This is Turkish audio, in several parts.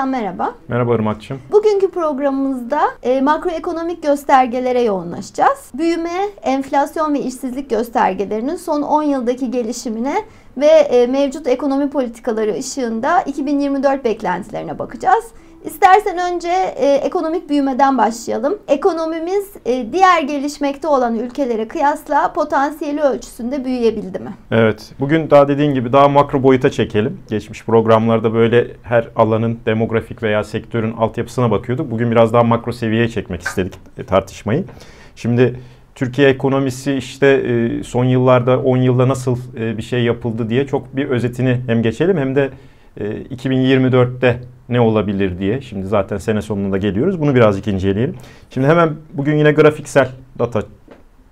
Ozan merhaba. Merhaba Irmak'cığım. Bugünkü programımızda e, makroekonomik göstergelere yoğunlaşacağız. Büyüme, enflasyon ve işsizlik göstergelerinin son 10 yıldaki gelişimine ve e, mevcut ekonomi politikaları ışığında 2024 beklentilerine bakacağız. İstersen önce e, ekonomik büyümeden başlayalım. Ekonomimiz e, diğer gelişmekte olan ülkelere kıyasla potansiyeli ölçüsünde büyüyebildi mi? Evet. Bugün daha dediğin gibi daha makro boyuta çekelim. Geçmiş programlarda böyle her alanın demografik veya sektörün altyapısına bakıyorduk. Bugün biraz daha makro seviyeye çekmek istedik e, tartışmayı. Şimdi Türkiye ekonomisi işte e, son yıllarda 10 yılda nasıl e, bir şey yapıldı diye çok bir özetini hem geçelim hem de 2024'te ne olabilir diye. Şimdi zaten sene sonunda geliyoruz. Bunu birazcık inceleyelim. Şimdi hemen bugün yine grafiksel data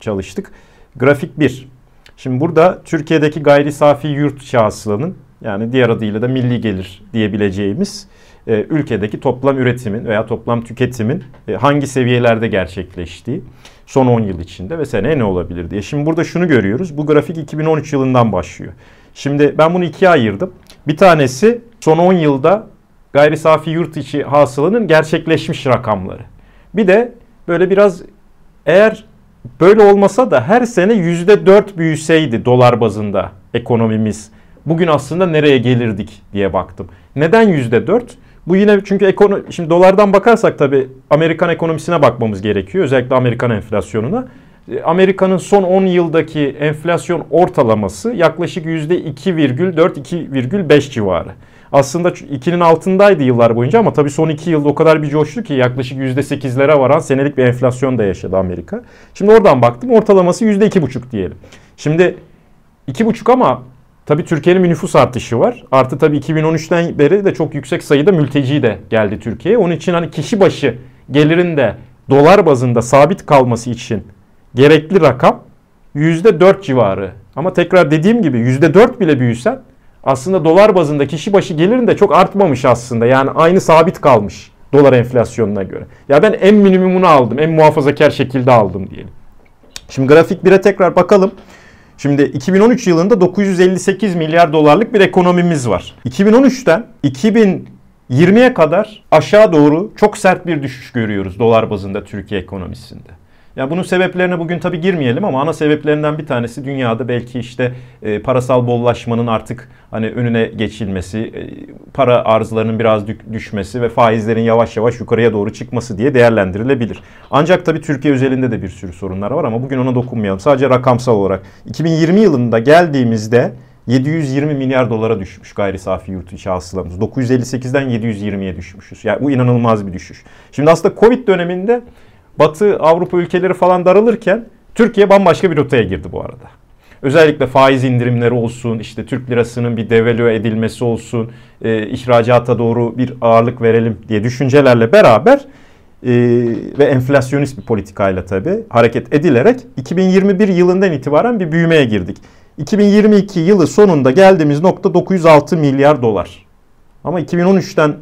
çalıştık. Grafik 1. Şimdi burada Türkiye'deki gayri safi yurt içi hasılanın yani diğer adıyla da milli gelir diyebileceğimiz e, ülkedeki toplam üretimin veya toplam tüketimin e, hangi seviyelerde gerçekleştiği son 10 yıl içinde ve seneye ne olabilir diye. Şimdi burada şunu görüyoruz. Bu grafik 2013 yılından başlıyor. Şimdi ben bunu ikiye ayırdım. Bir tanesi son 10 yılda gayri safi yurt içi hasılanın gerçekleşmiş rakamları. Bir de böyle biraz eğer böyle olmasa da her sene %4 büyüseydi dolar bazında ekonomimiz bugün aslında nereye gelirdik diye baktım. Neden %4? Bu yine çünkü ekonomi, şimdi dolardan bakarsak tabii Amerikan ekonomisine bakmamız gerekiyor. Özellikle Amerikan enflasyonuna. Amerika'nın son 10 yıldaki enflasyon ortalaması yaklaşık %2,4-2,5 civarı. Aslında 2'nin altındaydı yıllar boyunca ama tabii son 2 yılda o kadar bir coştu ki yaklaşık %8'lere varan senelik bir enflasyon da yaşadı Amerika. Şimdi oradan baktım ortalaması %2,5 diyelim. Şimdi 2,5 ama tabii Türkiye'nin bir nüfus artışı var. Artı tabii 2013'ten beri de çok yüksek sayıda mülteci de geldi Türkiye'ye. Onun için hani kişi başı gelirin de dolar bazında sabit kalması için gerekli rakam %4 civarı. Ama tekrar dediğim gibi %4 bile büyüsen aslında dolar bazında kişi başı gelirin de çok artmamış aslında. Yani aynı sabit kalmış dolar enflasyonuna göre. Ya ben en minimumunu aldım, en muhafazakar şekilde aldım diyelim. Şimdi grafik 1'e tekrar bakalım. Şimdi 2013 yılında 958 milyar dolarlık bir ekonomimiz var. 2013'ten 2020'ye kadar aşağı doğru çok sert bir düşüş görüyoruz dolar bazında Türkiye ekonomisinde. Ya bunun sebeplerine bugün tabi girmeyelim ama ana sebeplerinden bir tanesi dünyada belki işte e, parasal bollaşmanın artık hani önüne geçilmesi, e, para arzlarının biraz düşmesi ve faizlerin yavaş yavaş yukarıya doğru çıkması diye değerlendirilebilir. Ancak tabi Türkiye özelinde de bir sürü sorunlar var ama bugün ona dokunmayalım. Sadece rakamsal olarak 2020 yılında geldiğimizde 720 milyar dolara düşmüş gayri safi yurt içi hasılamız. 958'den 720'ye düşmüşüz. Yani bu inanılmaz bir düşüş. Şimdi aslında Covid döneminde Batı Avrupa ülkeleri falan daralırken Türkiye bambaşka bir rotaya girdi bu arada. Özellikle faiz indirimleri olsun, işte Türk lirasının bir devalüe edilmesi olsun, e, ihracata doğru bir ağırlık verelim diye düşüncelerle beraber e, ve enflasyonist bir politikayla tabii hareket edilerek 2021 yılından itibaren bir büyümeye girdik. 2022 yılı sonunda geldiğimiz nokta 906 milyar dolar. Ama 2013'ten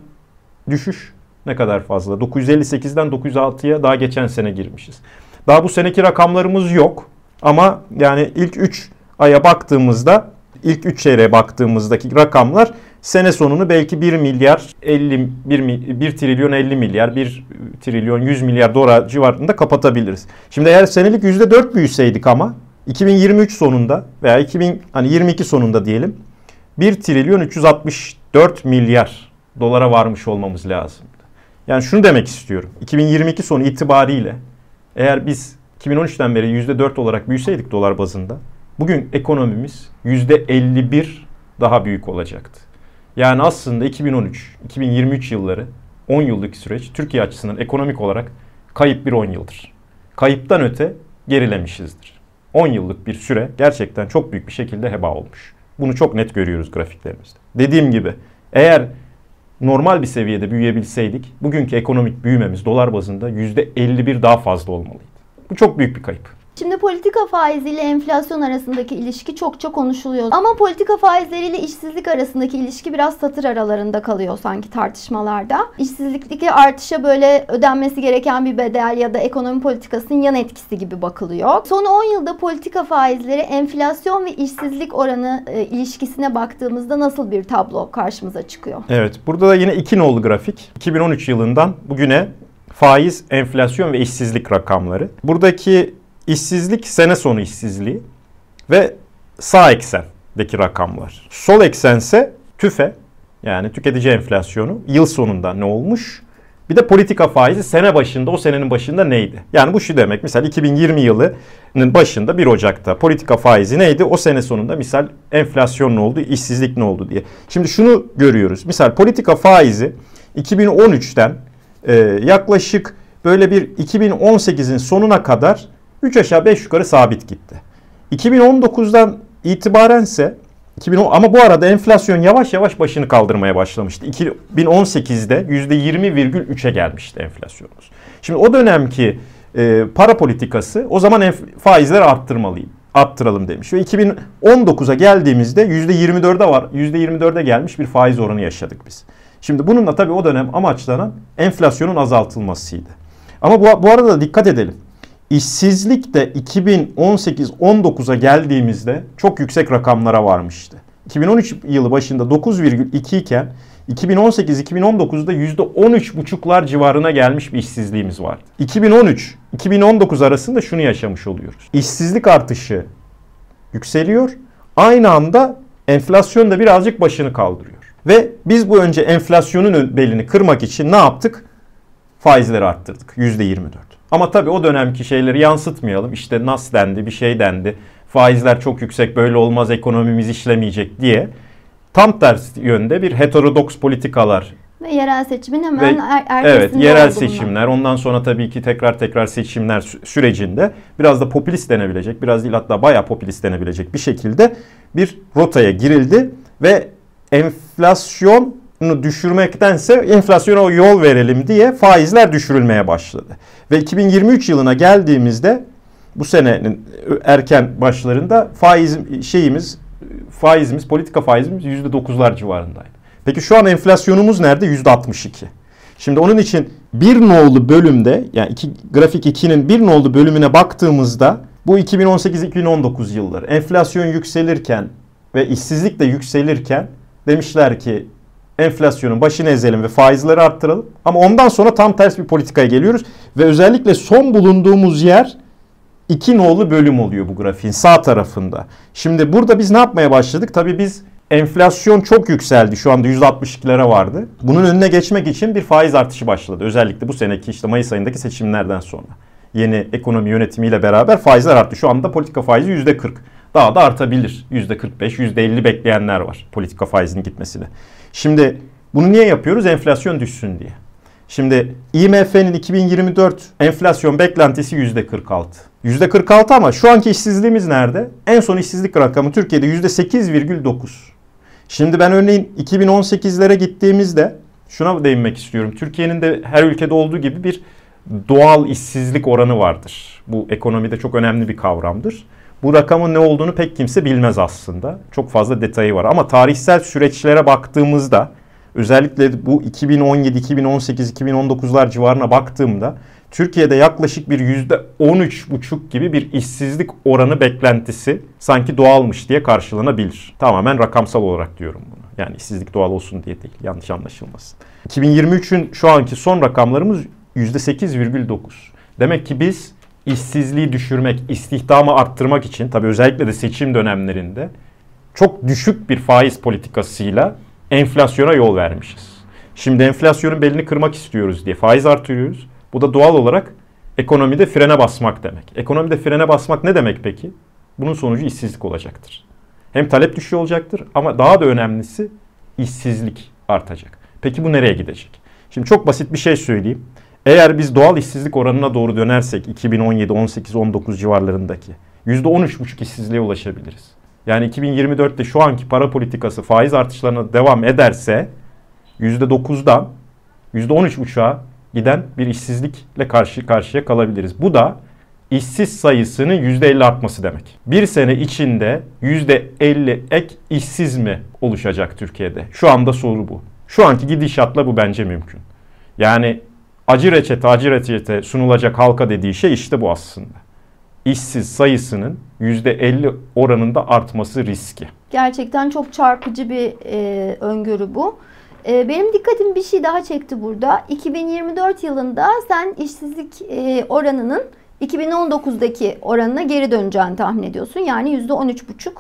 düşüş ne kadar fazla? 958'den 906'ya daha geçen sene girmişiz. Daha bu seneki rakamlarımız yok. Ama yani ilk 3 aya baktığımızda, ilk 3 çeyreğe baktığımızdaki rakamlar sene sonunu belki 1 milyar 50 1, 1 trilyon 50 milyar 1 trilyon 100 milyar dolar civarında kapatabiliriz. Şimdi eğer senelik %4 büyüseydik ama 2023 sonunda veya 2022 sonunda diyelim 1 trilyon 364 milyar dolara varmış olmamız lazım. Yani şunu demek istiyorum. 2022 sonu itibariyle eğer biz 2013'ten beri %4 olarak büyüseydik dolar bazında bugün ekonomimiz %51 daha büyük olacaktı. Yani aslında 2013-2023 yılları 10 yıllık süreç Türkiye açısından ekonomik olarak kayıp bir 10 yıldır. Kayıptan öte gerilemişizdir. 10 yıllık bir süre gerçekten çok büyük bir şekilde heba olmuş. Bunu çok net görüyoruz grafiklerimizde. Dediğim gibi eğer normal bir seviyede büyüyebilseydik bugünkü ekonomik büyümemiz dolar bazında %51 daha fazla olmalıydı. Bu çok büyük bir kayıp. Şimdi politika faiziyle enflasyon arasındaki ilişki çokça konuşuluyor. Ama politika faizleriyle işsizlik arasındaki ilişki biraz satır aralarında kalıyor sanki tartışmalarda. İşsizlikteki artışa böyle ödenmesi gereken bir bedel ya da ekonomi politikasının yan etkisi gibi bakılıyor. Son 10 yılda politika faizleri enflasyon ve işsizlik oranı e, ilişkisine baktığımızda nasıl bir tablo karşımıza çıkıyor? Evet, burada da yine iki nolu grafik. 2013 yılından bugüne faiz, enflasyon ve işsizlik rakamları. Buradaki işsizlik sene sonu işsizliği ve sağ eksendeki rakamlar. Sol eksense tüfe yani tüketici enflasyonu yıl sonunda ne olmuş? Bir de politika faizi sene başında o senenin başında neydi? Yani bu şu demek mesela 2020 yılının başında 1 Ocak'ta politika faizi neydi? O sene sonunda misal enflasyon ne oldu? işsizlik ne oldu diye. Şimdi şunu görüyoruz. Misal politika faizi 2013'ten e, yaklaşık böyle bir 2018'in sonuna kadar 3 aşağı 5 yukarı sabit gitti. 2019'dan itibarense 2010 ama bu arada enflasyon yavaş yavaş başını kaldırmaya başlamıştı. 2018'de %20,3'e gelmişti enflasyonumuz. Şimdi o dönemki e, para politikası o zaman enf- faizleri arttırmalıyım. Arttıralım demiş. Ve 2019'a geldiğimizde %24'e var. %24'e gelmiş bir faiz oranı yaşadık biz. Şimdi bununla tabii o dönem amaçlanan enflasyonun azaltılmasıydı. Ama bu, bu arada da dikkat edelim. İşsizlik de 2018-19'a geldiğimizde çok yüksek rakamlara varmıştı. 2013 yılı başında 9,2 iken 2018-2019'da %13,5'lar civarına gelmiş bir işsizliğimiz vardı. 2013-2019 arasında şunu yaşamış oluyoruz. İşsizlik artışı yükseliyor. Aynı anda enflasyon da birazcık başını kaldırıyor. Ve biz bu önce enflasyonun belini kırmak için ne yaptık? Faizleri arttırdık %24. Ama tabii o dönemki şeyleri yansıtmayalım. İşte nas dendi, bir şey dendi. Faizler çok yüksek, böyle olmaz, ekonomimiz işlemeyecek diye. Tam tersi yönde bir heterodoks politikalar ve yerel seçimin hemen Ve, er ertesinde Evet, yerel seçimler. Ondan sonra tabii ki tekrar tekrar seçimler sü- sürecinde biraz da popülist denebilecek, biraz değil hatta bayağı popülist denebilecek bir şekilde bir rotaya girildi ve enflasyonu düşürmektense enflasyona yol verelim diye faizler düşürülmeye başladı. Ve 2023 yılına geldiğimizde bu senenin erken başlarında faiz şeyimiz faizimiz, politika faizimiz %9'lar civarındaydı. Peki şu an enflasyonumuz nerede? %62. Şimdi onun için bir nolu bölümde yani iki, grafik 2'nin bir nolu bölümüne baktığımızda bu 2018-2019 yılları enflasyon yükselirken ve işsizlik de yükselirken demişler ki enflasyonun başını ezelim ve faizleri arttıralım. Ama ondan sonra tam ters bir politikaya geliyoruz ve özellikle son bulunduğumuz yer iki nolu bölüm oluyor bu grafiğin sağ tarafında. Şimdi burada biz ne yapmaya başladık? Tabii biz enflasyon çok yükseldi. Şu anda 162'lere vardı. Bunun önüne geçmek için bir faiz artışı başladı. Özellikle bu seneki işte Mayıs ayındaki seçimlerden sonra. Yeni ekonomi yönetimiyle beraber faizler arttı. Şu anda politika faizi %40. Daha da artabilir. %45, %50 bekleyenler var politika faizinin gitmesine. Şimdi bunu niye yapıyoruz? Enflasyon düşsün diye. Şimdi IMF'nin 2024 enflasyon beklentisi %46. %46 ama şu anki işsizliğimiz nerede? En son işsizlik rakamı Türkiye'de %8,9. Şimdi ben örneğin 2018'lere gittiğimizde şuna değinmek istiyorum. Türkiye'nin de her ülkede olduğu gibi bir doğal işsizlik oranı vardır. Bu ekonomide çok önemli bir kavramdır. Bu rakamın ne olduğunu pek kimse bilmez aslında. Çok fazla detayı var ama tarihsel süreçlere baktığımızda özellikle bu 2017, 2018, 2019'lar civarına baktığımda Türkiye'de yaklaşık bir %13,5 gibi bir işsizlik oranı beklentisi sanki doğalmış diye karşılanabilir. Tamamen rakamsal olarak diyorum bunu. Yani işsizlik doğal olsun diye değil. Yanlış anlaşılmasın. 2023'ün şu anki son rakamlarımız %8,9. Demek ki biz işsizliği düşürmek, istihdamı arttırmak için tabii özellikle de seçim dönemlerinde çok düşük bir faiz politikasıyla enflasyona yol vermişiz. Şimdi enflasyonun belini kırmak istiyoruz diye faiz artırıyoruz. Bu da doğal olarak ekonomide frene basmak demek. Ekonomide frene basmak ne demek peki? Bunun sonucu işsizlik olacaktır. Hem talep düşüyor olacaktır ama daha da önemlisi işsizlik artacak. Peki bu nereye gidecek? Şimdi çok basit bir şey söyleyeyim. Eğer biz doğal işsizlik oranına doğru dönersek 2017, 18, 19 civarlarındaki %13,5 işsizliğe ulaşabiliriz. Yani 2024'te şu anki para politikası faiz artışlarına devam ederse %9'dan %13,5'a giden bir işsizlikle karşı karşıya kalabiliriz. Bu da işsiz sayısının %50 artması demek. Bir sene içinde %50 ek işsiz mi oluşacak Türkiye'de? Şu anda soru bu. Şu anki gidişatla bu bence mümkün. Yani acı reçete acı reçete sunulacak halka dediği şey işte bu aslında. İşsiz sayısının %50 oranında artması riski. Gerçekten çok çarpıcı bir e, öngörü bu. E, benim dikkatim bir şey daha çekti burada. 2024 yılında sen işsizlik e, oranının 2019'daki oranına geri döneceğini tahmin ediyorsun. Yani %13,5.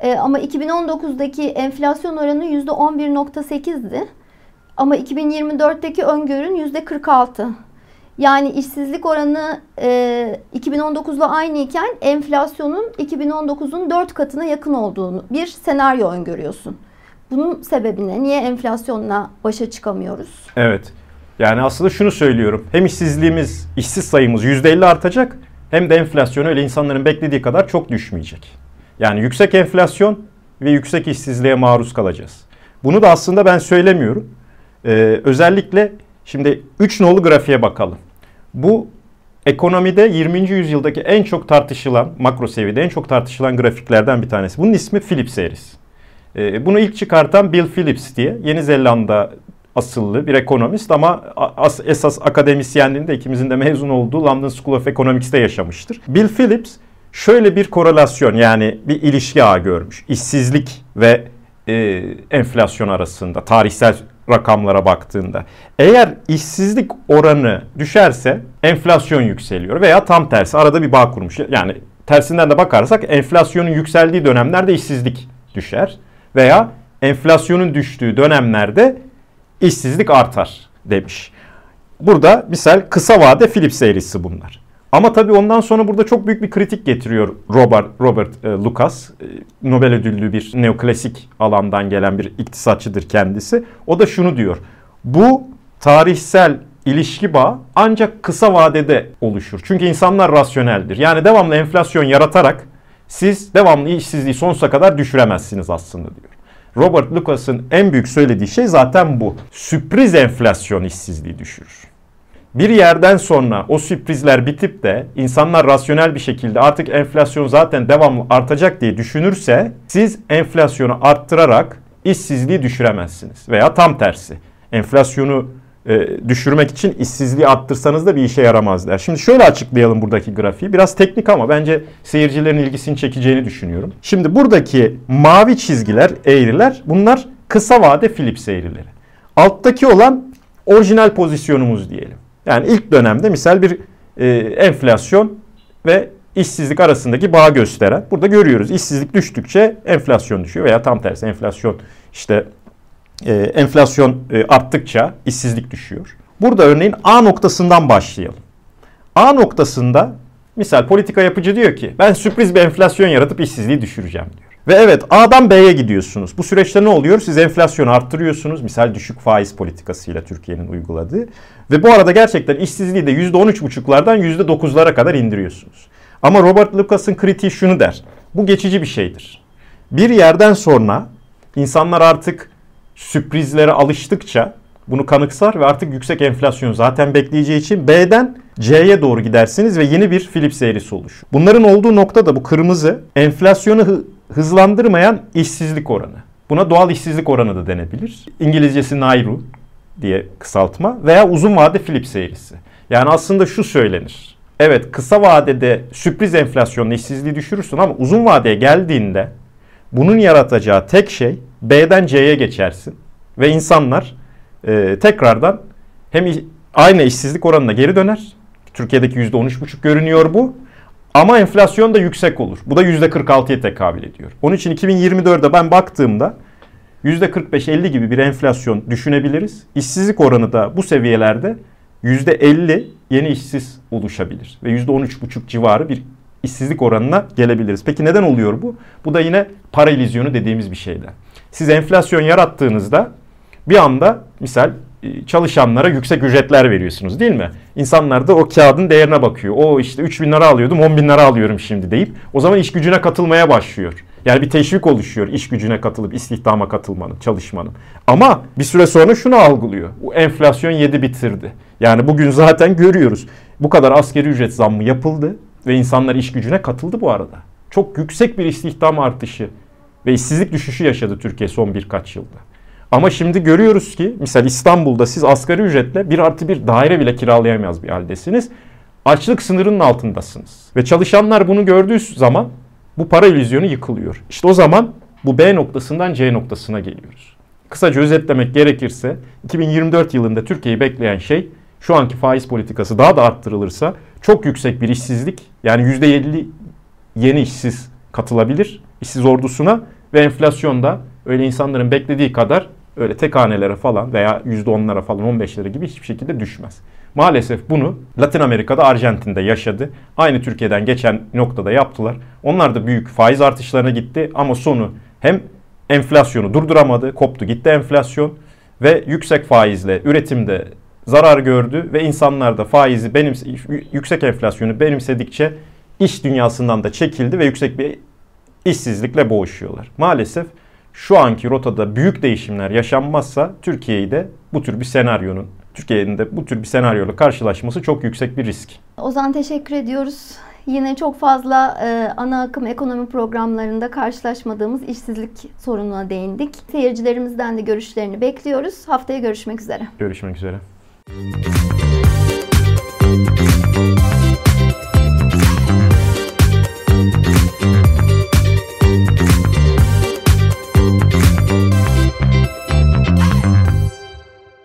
E, ama 2019'daki enflasyon oranı %11,8'di. Ama 2024'teki öngörün %46. Yani işsizlik oranı e, 2019'la aynı iken enflasyonun 2019'un 4 katına yakın olduğunu bir senaryo öngörüyorsun. Bunun sebebi ne? Niye enflasyonla başa çıkamıyoruz? Evet. Yani aslında şunu söylüyorum. Hem işsizliğimiz, işsiz sayımız %50 artacak hem de enflasyon öyle insanların beklediği kadar çok düşmeyecek. Yani yüksek enflasyon ve yüksek işsizliğe maruz kalacağız. Bunu da aslında ben söylemiyorum. Ee, özellikle şimdi 3 nolu grafiğe bakalım. Bu ekonomide 20. yüzyıldaki en çok tartışılan, makro seviyede en çok tartışılan grafiklerden bir tanesi. Bunun ismi Phillips eğrisi. Ee, bunu ilk çıkartan Bill Phillips diye Yeni Zelanda asıllı bir ekonomist ama as, esas akademisyenliğini de ikimizin de mezun olduğu London School of Economics'te yaşamıştır. Bill Phillips şöyle bir korelasyon yani bir ilişki ağı görmüş. İşsizlik ve e, enflasyon arasında tarihsel rakamlara baktığında. Eğer işsizlik oranı düşerse enflasyon yükseliyor veya tam tersi arada bir bağ kurmuş. Yani tersinden de bakarsak enflasyonun yükseldiği dönemlerde işsizlik düşer veya enflasyonun düştüğü dönemlerde işsizlik artar demiş. Burada misal kısa vade Philips eğrisi bunlar. Ama tabii ondan sonra burada çok büyük bir kritik getiriyor Robert, Robert e, Lucas. E, Nobel ödüllü bir neoklasik alandan gelen bir iktisatçıdır kendisi. O da şunu diyor. Bu tarihsel ilişki bağı ancak kısa vadede oluşur. Çünkü insanlar rasyoneldir. Yani devamlı enflasyon yaratarak siz devamlı işsizliği sonsuza kadar düşüremezsiniz aslında diyor. Robert Lucas'ın en büyük söylediği şey zaten bu. Sürpriz enflasyon işsizliği düşürür. Bir yerden sonra o sürprizler bitip de insanlar rasyonel bir şekilde artık enflasyon zaten devamlı artacak diye düşünürse siz enflasyonu arttırarak işsizliği düşüremezsiniz. Veya tam tersi. Enflasyonu e, düşürmek için işsizliği arttırsanız da bir işe yaramaz. Şimdi şöyle açıklayalım buradaki grafiği. Biraz teknik ama bence seyircilerin ilgisini çekeceğini düşünüyorum. Şimdi buradaki mavi çizgiler, eğriler bunlar kısa vade Philips eğrileri. Alttaki olan orijinal pozisyonumuz diyelim. Yani ilk dönemde misal bir e, enflasyon ve işsizlik arasındaki bağ gösteren. Burada görüyoruz işsizlik düştükçe enflasyon düşüyor veya tam tersi enflasyon işte e, enflasyon e, arttıkça işsizlik düşüyor. Burada örneğin A noktasından başlayalım. A noktasında misal politika yapıcı diyor ki ben sürpriz bir enflasyon yaratıp işsizliği düşüreceğim diyor. Ve evet A'dan B'ye gidiyorsunuz. Bu süreçte ne oluyor? Siz enflasyonu arttırıyorsunuz. Misal düşük faiz politikasıyla Türkiye'nin uyguladığı. Ve bu arada gerçekten işsizliği de %13,5'lardan %9'lara kadar indiriyorsunuz. Ama Robert Lucas'ın kritiği şunu der. Bu geçici bir şeydir. Bir yerden sonra insanlar artık sürprizlere alıştıkça bunu kanıksar ve artık yüksek enflasyon zaten bekleyeceği için B'den C'ye doğru gidersiniz ve yeni bir Philips eğrisi oluşur. Bunların olduğu nokta da bu kırmızı enflasyonu hızlandırmayan işsizlik oranı. Buna doğal işsizlik oranı da denebilir. İngilizcesi Nairu diye kısaltma veya uzun vade Philips eğrisi. Yani aslında şu söylenir. Evet kısa vadede sürpriz enflasyonla işsizliği düşürürsün ama uzun vadeye geldiğinde bunun yaratacağı tek şey B'den C'ye geçersin. Ve insanlar e, tekrardan hem aynı işsizlik oranına geri döner. Türkiye'deki %13,5 görünüyor bu. Ama enflasyon da yüksek olur. Bu da %46'ya tekabül ediyor. Onun için 2024'de ben baktığımda %45-50 gibi bir enflasyon düşünebiliriz. İşsizlik oranı da bu seviyelerde %50 yeni işsiz oluşabilir. Ve %13,5 civarı bir işsizlik oranına gelebiliriz. Peki neden oluyor bu? Bu da yine para ilizyonu dediğimiz bir şeyden. Siz enflasyon yarattığınızda bir anda misal çalışanlara yüksek ücretler veriyorsunuz değil mi? İnsanlar da o kağıdın değerine bakıyor. O işte 3 bin lira alıyordum 10 bin lira alıyorum şimdi deyip o zaman iş gücüne katılmaya başlıyor. Yani bir teşvik oluşuyor iş gücüne katılıp istihdama katılmanın, çalışmanın. Ama bir süre sonra şunu algılıyor. Bu enflasyon yedi bitirdi. Yani bugün zaten görüyoruz. Bu kadar askeri ücret zammı yapıldı. ve insanlar iş gücüne katıldı bu arada. Çok yüksek bir istihdam artışı ve işsizlik düşüşü yaşadı Türkiye son birkaç yılda. Ama şimdi görüyoruz ki misal İstanbul'da siz asgari ücretle bir artı bir daire bile kiralayamaz bir haldesiniz. Açlık sınırının altındasınız. Ve çalışanlar bunu gördüğü zaman bu para illüzyonu yıkılıyor. İşte o zaman bu B noktasından C noktasına geliyoruz. Kısaca özetlemek gerekirse 2024 yılında Türkiye'yi bekleyen şey şu anki faiz politikası daha da arttırılırsa çok yüksek bir işsizlik yani %50 yeni işsiz katılabilir işsiz ordusuna ve enflasyonda öyle insanların beklediği kadar öyle tek hanelere falan veya %10'lara falan 15'lere gibi hiçbir şekilde düşmez. Maalesef bunu Latin Amerika'da Arjantin'de yaşadı. Aynı Türkiye'den geçen noktada yaptılar. Onlar da büyük faiz artışlarına gitti ama sonu hem enflasyonu durduramadı, koptu gitti enflasyon ve yüksek faizle üretimde zarar gördü ve insanlar da faizi benimse, yüksek enflasyonu benimsedikçe iş dünyasından da çekildi ve yüksek bir işsizlikle boğuşuyorlar. Maalesef şu anki rotada büyük değişimler yaşanmazsa Türkiye'yi de bu tür bir senaryonun Türkiye'nin de bu tür bir senaryoyla karşılaşması çok yüksek bir risk. Ozan teşekkür ediyoruz. Yine çok fazla e, ana akım ekonomi programlarında karşılaşmadığımız işsizlik sorununa değindik. Seyircilerimizden de görüşlerini bekliyoruz. Haftaya görüşmek üzere. Görüşmek üzere.